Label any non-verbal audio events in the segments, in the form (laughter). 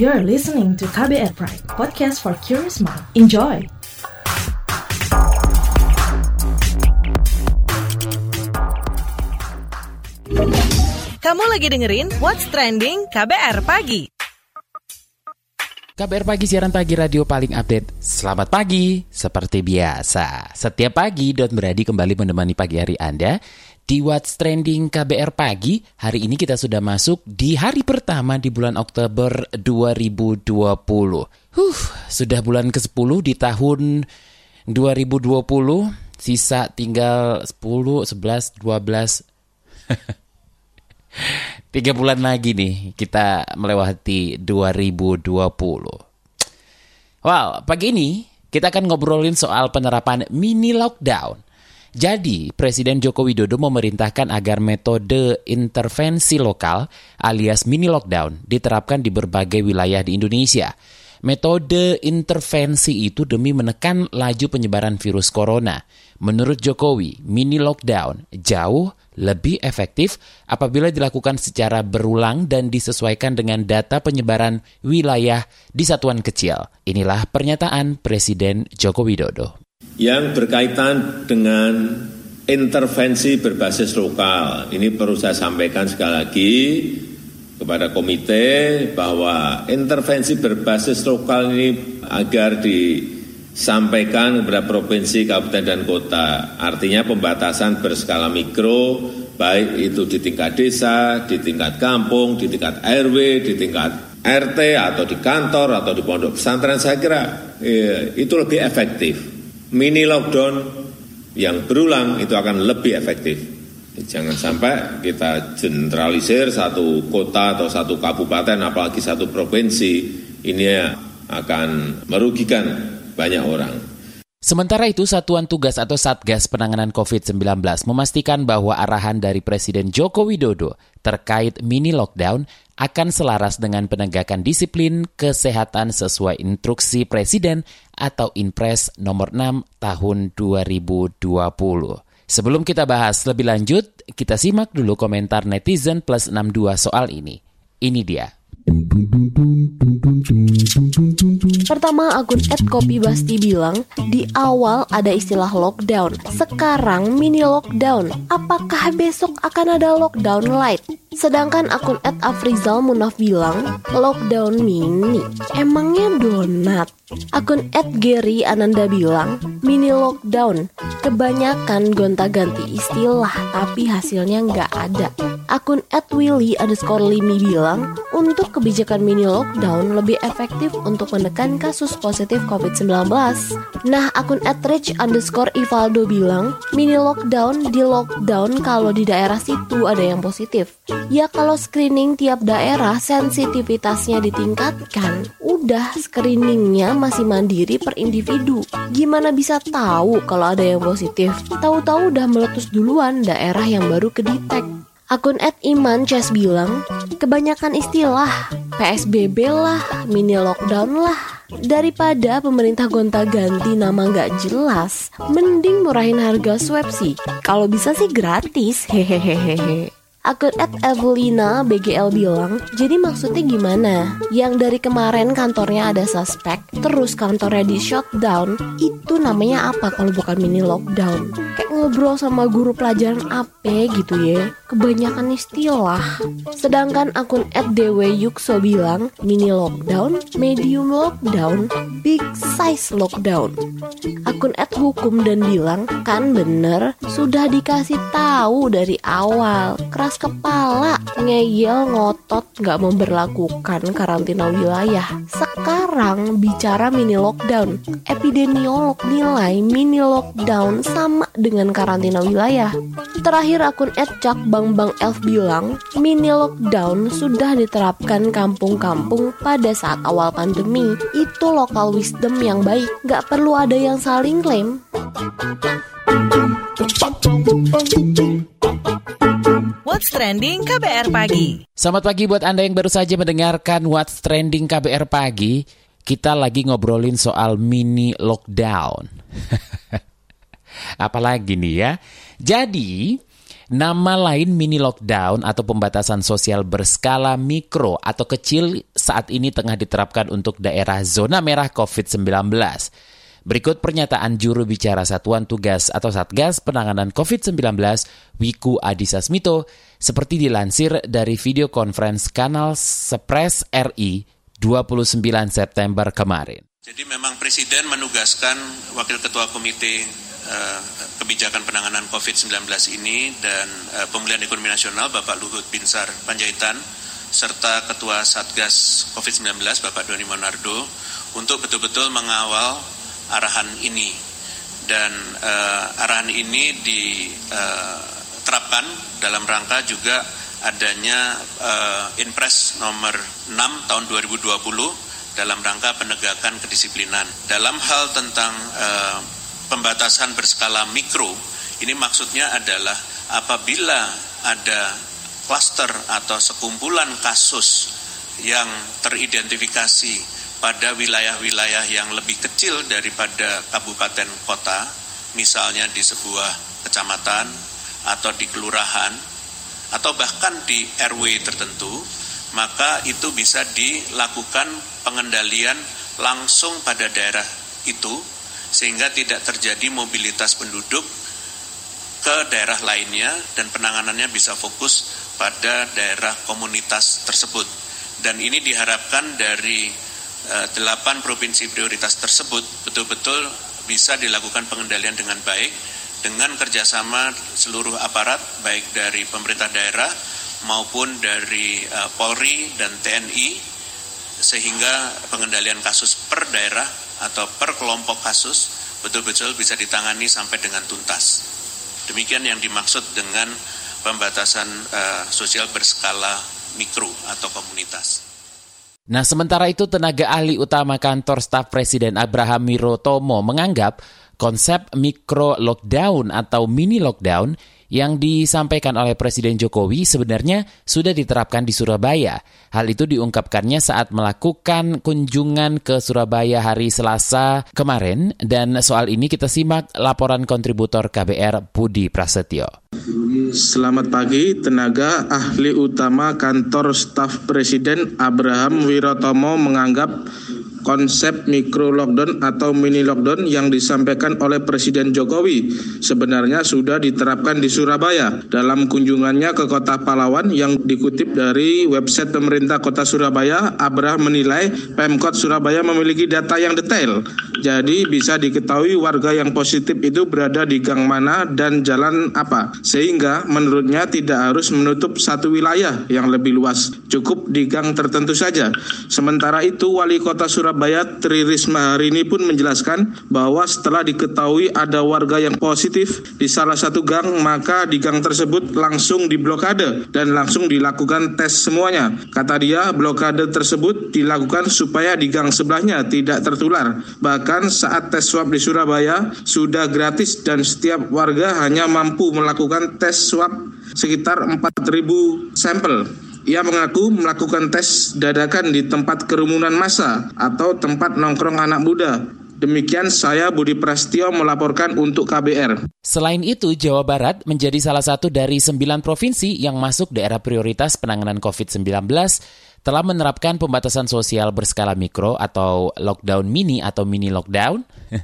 You're listening to KBR Pride, podcast for curious mind. Enjoy! Kamu lagi dengerin What's Trending KBR Pagi. KBR Pagi, siaran pagi radio paling update. Selamat pagi, seperti biasa. Setiap pagi, Don Brady kembali menemani pagi hari Anda di What's Trending KBR Pagi. Hari ini kita sudah masuk di hari pertama di bulan Oktober 2020. Huh, sudah bulan ke-10 di tahun 2020. Sisa tinggal 10, 11, 12. Tiga bulan lagi nih kita melewati 2020. Wow, pagi ini kita akan ngobrolin soal penerapan mini lockdown. Jadi, Presiden Joko Widodo memerintahkan agar metode intervensi lokal alias mini lockdown diterapkan di berbagai wilayah di Indonesia. Metode intervensi itu demi menekan laju penyebaran virus corona. Menurut Jokowi, mini lockdown jauh lebih efektif apabila dilakukan secara berulang dan disesuaikan dengan data penyebaran wilayah di satuan kecil. Inilah pernyataan Presiden Joko Widodo. Yang berkaitan dengan intervensi berbasis lokal, ini perlu saya sampaikan sekali lagi kepada komite bahwa intervensi berbasis lokal ini agar disampaikan kepada provinsi, kabupaten, dan kota. Artinya pembatasan berskala mikro, baik itu di tingkat desa, di tingkat kampung, di tingkat RW, di tingkat RT, atau di kantor, atau di pondok pesantren, saya kira ya, itu lebih efektif. Mini lockdown yang berulang itu akan lebih efektif. Jangan sampai kita generalisir satu kota atau satu kabupaten, apalagi satu provinsi, ini akan merugikan banyak orang. Sementara itu, Satuan Tugas atau Satgas Penanganan COVID-19 memastikan bahwa arahan dari Presiden Joko Widodo terkait mini lockdown akan selaras dengan penegakan disiplin kesehatan sesuai instruksi Presiden atau Inpres nomor 6 tahun 2020. Sebelum kita bahas lebih lanjut, kita simak dulu komentar netizen plus 62 soal ini. Ini dia. Pertama, akun @kopibasti bilang, di awal ada istilah lockdown, sekarang mini lockdown. Apakah besok akan ada lockdown light? Sedangkan akun @afrizal Munaf bilang, lockdown mini. Emangnya donat? Akun @gary Ananda bilang, mini lockdown. Kebanyakan gonta-ganti istilah, tapi hasilnya nggak ada. Akun @willy underscore limi bilang, untuk kebijakan mini lockdown lebih efektif untuk menekan kasus positif COVID-19. Nah, akun @rich underscore Ivaldo bilang, mini lockdown di lockdown kalau di daerah situ ada yang positif. Ya kalau screening tiap daerah sensitivitasnya ditingkatkan, udah screeningnya masih mandiri per individu. Gimana bisa tahu kalau ada yang positif? Tahu-tahu udah meletus duluan daerah yang baru kedetek. Akun Ed Iman Chess bilang, kebanyakan istilah, PSBB lah, mini lockdown lah, Daripada pemerintah gonta-ganti nama nggak jelas, mending murahin harga swab sih. Kalau bisa sih gratis, hehehehe. Akun at Evelina BGL bilang, jadi maksudnya gimana? Yang dari kemarin kantornya ada suspek, terus kantornya di shutdown, itu namanya apa kalau bukan mini lockdown? Kayak ngobrol sama guru pelajaran apa gitu ya? Kebanyakan istilah. Sedangkan akun at Dewe Yukso bilang, mini lockdown, medium lockdown, big size lockdown. Akun at Hukum dan bilang, kan bener, sudah dikasih tahu dari awal. Keras kepala, ngeyel, ngotot, gak memberlakukan karantina wilayah. Sekarang bicara mini lockdown, epidemiolog nilai mini lockdown sama dengan karantina wilayah. Terakhir akun @cak Bang Bang Elf bilang, mini lockdown sudah diterapkan kampung-kampung pada saat awal pandemi. Itu lokal wisdom yang baik, gak perlu ada yang saling klaim. What's Trending KBR Pagi. Selamat pagi buat Anda yang baru saja mendengarkan What's Trending KBR Pagi. Kita lagi ngobrolin soal mini lockdown. (laughs) Apalagi nih ya. Jadi, Nama lain mini lockdown atau pembatasan sosial berskala mikro atau kecil saat ini tengah diterapkan untuk daerah zona merah COVID-19. Berikut pernyataan juru bicara Satuan Tugas atau Satgas Penanganan COVID-19, Wiku Adhisa Smito, seperti dilansir dari video conference kanal Sepres RI 29 September kemarin. Jadi memang Presiden menugaskan Wakil Ketua Komite Eh, kebijakan penanganan COVID-19 ini dan uh, pemulihan ekonomi nasional Bapak Luhut Binsar Panjaitan serta Ketua Satgas COVID-19 Bapak Doni Monardo untuk betul-betul mengawal arahan ini dan uh, arahan ini diterapkan dalam rangka juga adanya uh, Inpres nomor 6 tahun 2020 dalam rangka penegakan kedisiplinan. Dalam hal tentang uh, pembatasan berskala mikro ini maksudnya adalah apabila ada klaster atau sekumpulan kasus yang teridentifikasi pada wilayah-wilayah yang lebih kecil daripada kabupaten kota, misalnya di sebuah kecamatan atau di kelurahan atau bahkan di RW tertentu, maka itu bisa dilakukan pengendalian langsung pada daerah itu sehingga tidak terjadi mobilitas penduduk ke daerah lainnya dan penanganannya bisa fokus pada daerah komunitas tersebut. Dan ini diharapkan dari delapan provinsi prioritas tersebut betul-betul bisa dilakukan pengendalian dengan baik dengan kerjasama seluruh aparat baik dari pemerintah daerah maupun dari uh, Polri dan TNI sehingga pengendalian kasus per daerah atau per kelompok kasus betul-betul bisa ditangani sampai dengan tuntas. Demikian yang dimaksud dengan pembatasan uh, sosial berskala mikro atau komunitas. Nah, sementara itu tenaga ahli utama kantor staf Presiden Abraham Mirotomo menganggap konsep mikro lockdown atau mini lockdown yang disampaikan oleh Presiden Jokowi sebenarnya sudah diterapkan di Surabaya. Hal itu diungkapkannya saat melakukan kunjungan ke Surabaya hari Selasa kemarin dan soal ini kita simak laporan kontributor KBR Budi Prasetyo. Selamat pagi, tenaga ahli utama kantor staf Presiden Abraham Wirotomo menganggap konsep mikro lockdown atau mini lockdown yang disampaikan oleh Presiden Jokowi sebenarnya sudah diterapkan di Surabaya. Dalam kunjungannya ke kota Palawan yang dikutip dari website pemerintah kota Surabaya, Abraham menilai Pemkot Surabaya memiliki data yang detail. Jadi bisa diketahui warga yang positif itu berada di gang mana dan jalan apa. Sehingga menurutnya tidak harus menutup satu wilayah yang lebih luas. Cukup di gang tertentu saja. Sementara itu Wali Kota Surabaya Surabaya Tri Risma hari ini pun menjelaskan bahwa setelah diketahui ada warga yang positif di salah satu gang maka di gang tersebut langsung diblokade dan langsung dilakukan tes semuanya. Kata dia blokade tersebut dilakukan supaya di gang sebelahnya tidak tertular. Bahkan saat tes swab di Surabaya sudah gratis dan setiap warga hanya mampu melakukan tes swab sekitar 4.000 sampel. Ia mengaku melakukan tes dadakan di tempat kerumunan massa atau tempat nongkrong anak muda. Demikian saya Budi Prastio melaporkan untuk KBR. Selain itu, Jawa Barat menjadi salah satu dari sembilan provinsi yang masuk daerah prioritas penanganan COVID-19 telah menerapkan pembatasan sosial berskala mikro atau lockdown mini atau mini lockdown. (laughs)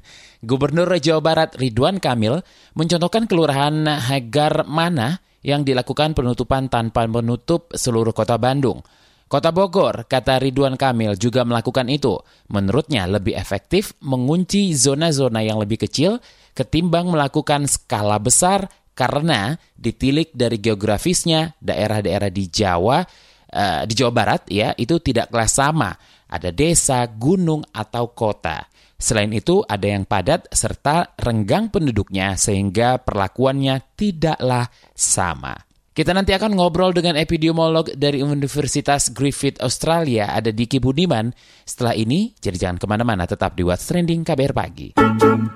Gubernur Jawa Barat Ridwan Kamil mencontohkan kelurahan Hagar Mana yang dilakukan penutupan tanpa menutup seluruh kota Bandung. Kota Bogor, kata Ridwan Kamil, juga melakukan itu. Menurutnya lebih efektif mengunci zona-zona yang lebih kecil ketimbang melakukan skala besar karena ditilik dari geografisnya daerah-daerah di Jawa, uh, di Jawa Barat ya, itu tidak kelas sama. Ada desa, gunung, atau kota. Selain itu, ada yang padat serta renggang penduduknya sehingga perlakuannya tidaklah sama. Kita nanti akan ngobrol dengan epidemiolog dari Universitas Griffith Australia, ada Diki Budiman. Setelah ini, jadi jangan ke mana-mana, tetap di What's Trending KBR Pagi.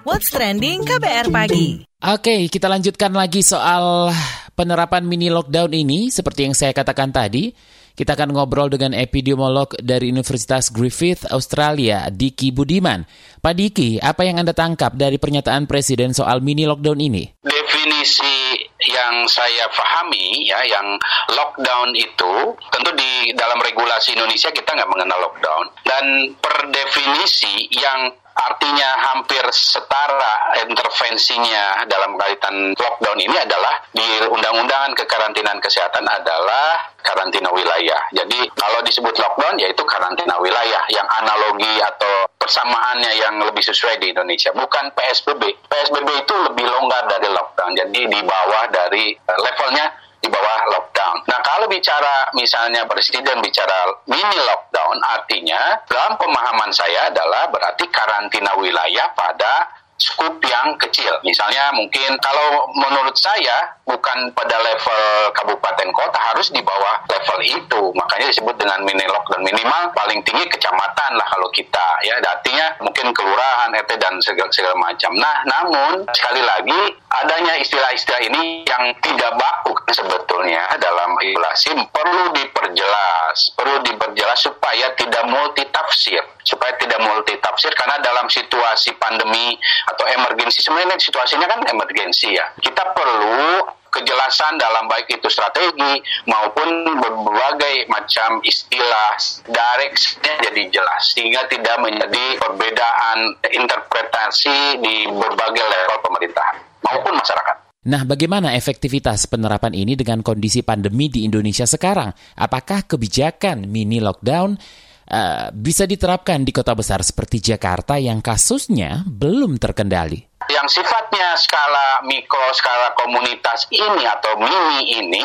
What's Trending KBR Pagi. Oke, kita lanjutkan lagi soal penerapan mini lockdown ini. Seperti yang saya katakan tadi, kita akan ngobrol dengan epidemiolog dari Universitas Griffith, Australia, Diki Budiman. Pak Diki, apa yang Anda tangkap dari pernyataan Presiden soal mini lockdown ini? Definisi yang saya pahami ya, yang lockdown itu tentu di dalam regulasi Indonesia kita nggak mengenal lockdown dan per definisi yang artinya hampir setara intervensinya dalam kaitan lockdown ini adalah di undang-undangan kekarantinaan kesehatan adalah karantina wilayah. Jadi kalau disebut lockdown yaitu karantina wilayah yang analogi atau persamaannya yang lebih sesuai di Indonesia, bukan PSBB. PSBB itu lebih longgar dari lockdown, jadi di bawah dari eh, levelnya di bawah lockdown. Nah, kalau bicara misalnya presiden bicara mini lockdown, artinya dalam pemahaman saya adalah berarti karantina wilayah pada skup yang kecil. Misalnya mungkin kalau menurut saya bukan pada level kabupaten kota harus di bawah level itu. Makanya disebut dengan mini lockdown minimal paling tinggi kecamatan lah kalau kita ya. Artinya mungkin kelurahan, RT dan segala, segala macam. Nah, namun sekali lagi adanya istilah-istilah ini yang tidak baku sebetulnya dalam regulasi perlu diperjelas, perlu diperjelas supaya tidak multi tafsir, supaya tidak multi tafsir karena dalam situasi pandemi atau emergensi sebenarnya situasinya kan emergensi ya. Kita perlu kejelasan dalam baik itu strategi maupun berbagai macam istilah directnya jadi jelas sehingga tidak menjadi perbedaan interpretasi di berbagai level pemerintahan maupun masyarakat. Nah, bagaimana efektivitas penerapan ini dengan kondisi pandemi di Indonesia sekarang? Apakah kebijakan mini lockdown uh, bisa diterapkan di kota besar seperti Jakarta yang kasusnya belum terkendali? Yang sifatnya skala mikro, skala komunitas ini atau mini ini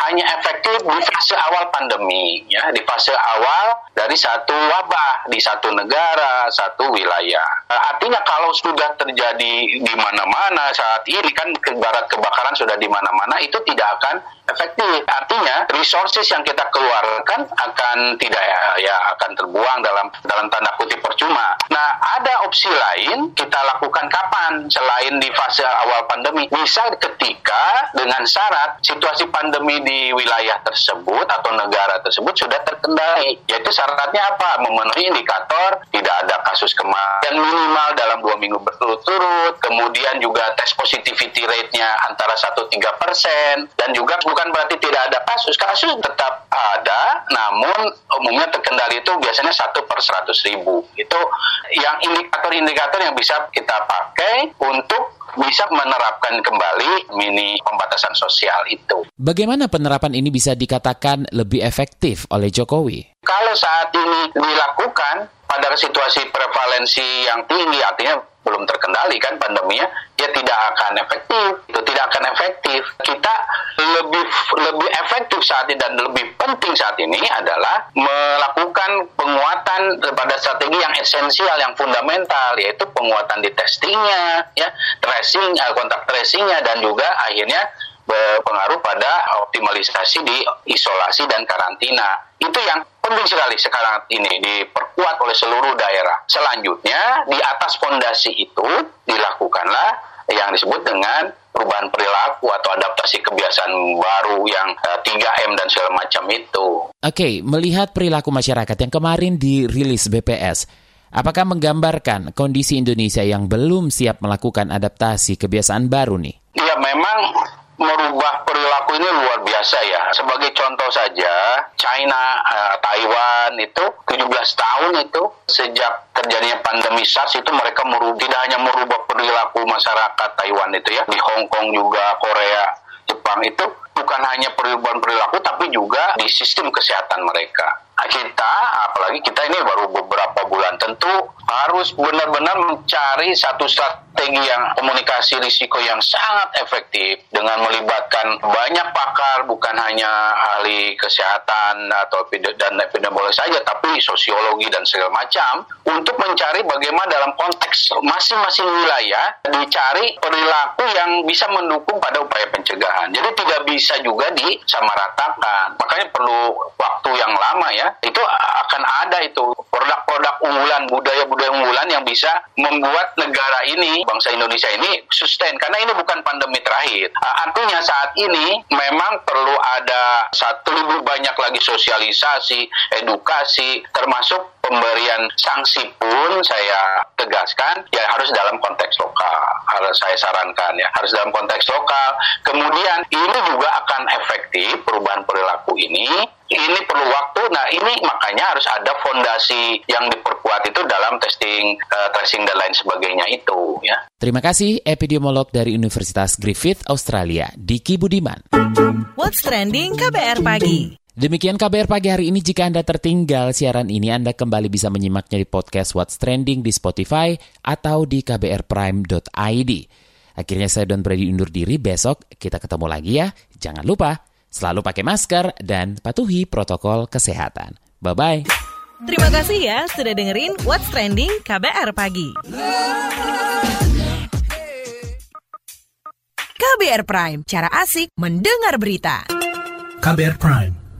hanya efektif di fase awal pandemi, ya di fase awal dari satu wabah di satu negara, satu wilayah. Artinya kalau sudah terjadi di mana-mana saat ini kan barat kebakaran sudah di mana-mana itu tidak akan efektif. Artinya resources yang kita keluarkan akan tidak ya, ya akan terbuang dalam dalam tanda kutip percuma. Nah, ada opsi lain kita lakukan kapan selain di fase awal pandemi? Bisa ketika dengan syarat situasi pandemi di wilayah tersebut atau negara tersebut sudah terkendali. Yaitu syaratnya apa? Memenuhi indikator tidak ada kasus kematian minimal dalam dua minggu berturut-turut, kemudian juga tes positivity rate-nya antara 1-3 persen, dan juga bukan bukan berarti tidak ada kasus. Kasus tetap ada, namun umumnya terkendali itu biasanya satu per seratus ribu. Itu yang indikator-indikator yang bisa kita pakai untuk bisa menerapkan kembali mini pembatasan sosial itu. Bagaimana penerapan ini bisa dikatakan lebih efektif oleh Jokowi? Kalau saat ini dilakukan pada situasi prevalensi yang tinggi, artinya belum terkendali kan pandeminya, ya tidak akan efektif. Itu tidak akan efektif. Kita lebih lebih efektif saat ini dan lebih penting saat ini adalah melakukan penguatan pada strategi yang esensial, yang fundamental, yaitu penguatan di testingnya, ya, tracing, eh, kontak tracingnya, dan juga akhirnya berpengaruh pada optimalisasi di isolasi dan karantina. Itu yang penting sekali sekarang ini diperkuat oleh seluruh daerah. Selanjutnya di atas fondasi itu dilakukanlah yang disebut dengan perubahan perilaku atau adaptasi kebiasaan baru yang uh, eh, 3M dan segala macam itu. Oke, okay, melihat perilaku masyarakat yang kemarin dirilis BPS, apakah menggambarkan kondisi Indonesia yang belum siap melakukan adaptasi kebiasaan baru nih? Ya, memang merubah perilaku ini luar biasa ya. Sebagai contoh saja, China, uh, Taiwan itu 17 tahun itu sejak terjadinya pandemi SARS itu mereka merubah, tidak hanya merubah perilaku masyarakat Taiwan itu ya, di Hong Kong juga, Korea, Jepang itu bukan hanya perubahan perilaku tapi juga di sistem kesehatan mereka. Nah, kita, apalagi kita ini baru beberapa bulan, tentu harus benar-benar mencari satu strategi yang komunikasi risiko yang sangat efektif dengan melibatkan banyak pakar, bukan hanya ahli kesehatan atau dan epidemiologi saja, tapi sosiologi dan segala macam, untuk mencari bagaimana dalam konteks masing-masing wilayah dicari perilaku yang bisa mendukung pada upaya pencegahan. Jadi tidak bisa juga disamaratakan. Makanya perlu waktu yang lama itu akan ada itu produk-produk unggulan, budaya-budaya unggulan yang bisa membuat negara ini, bangsa Indonesia ini sustain. Karena ini bukan pandemi terakhir. Artinya saat ini memang perlu ada satu lebih banyak lagi sosialisasi, edukasi, termasuk pemberian sanksi pun saya tegaskan ya harus dalam konteks lokal. Harus saya sarankan ya harus dalam konteks lokal. Kemudian ini juga akan efektif perubahan perilaku ini ini perlu waktu. Nah, ini makanya harus ada fondasi yang diperkuat itu dalam testing, uh, tracing dan lain sebagainya itu ya. Terima kasih epidemiolog dari Universitas Griffith Australia, Diki Budiman. What's trending KBR pagi? Demikian KBR pagi hari ini. Jika Anda tertinggal siaran ini, Anda kembali bisa menyimaknya di podcast What's Trending di Spotify atau di kbrprime.id. Akhirnya saya Don Brady undur diri, besok kita ketemu lagi ya. Jangan lupa, selalu pakai masker dan patuhi protokol kesehatan. Bye-bye. Terima kasih ya sudah dengerin What's Trending KBR Pagi. KBR Prime, cara asik mendengar berita. KBR Prime,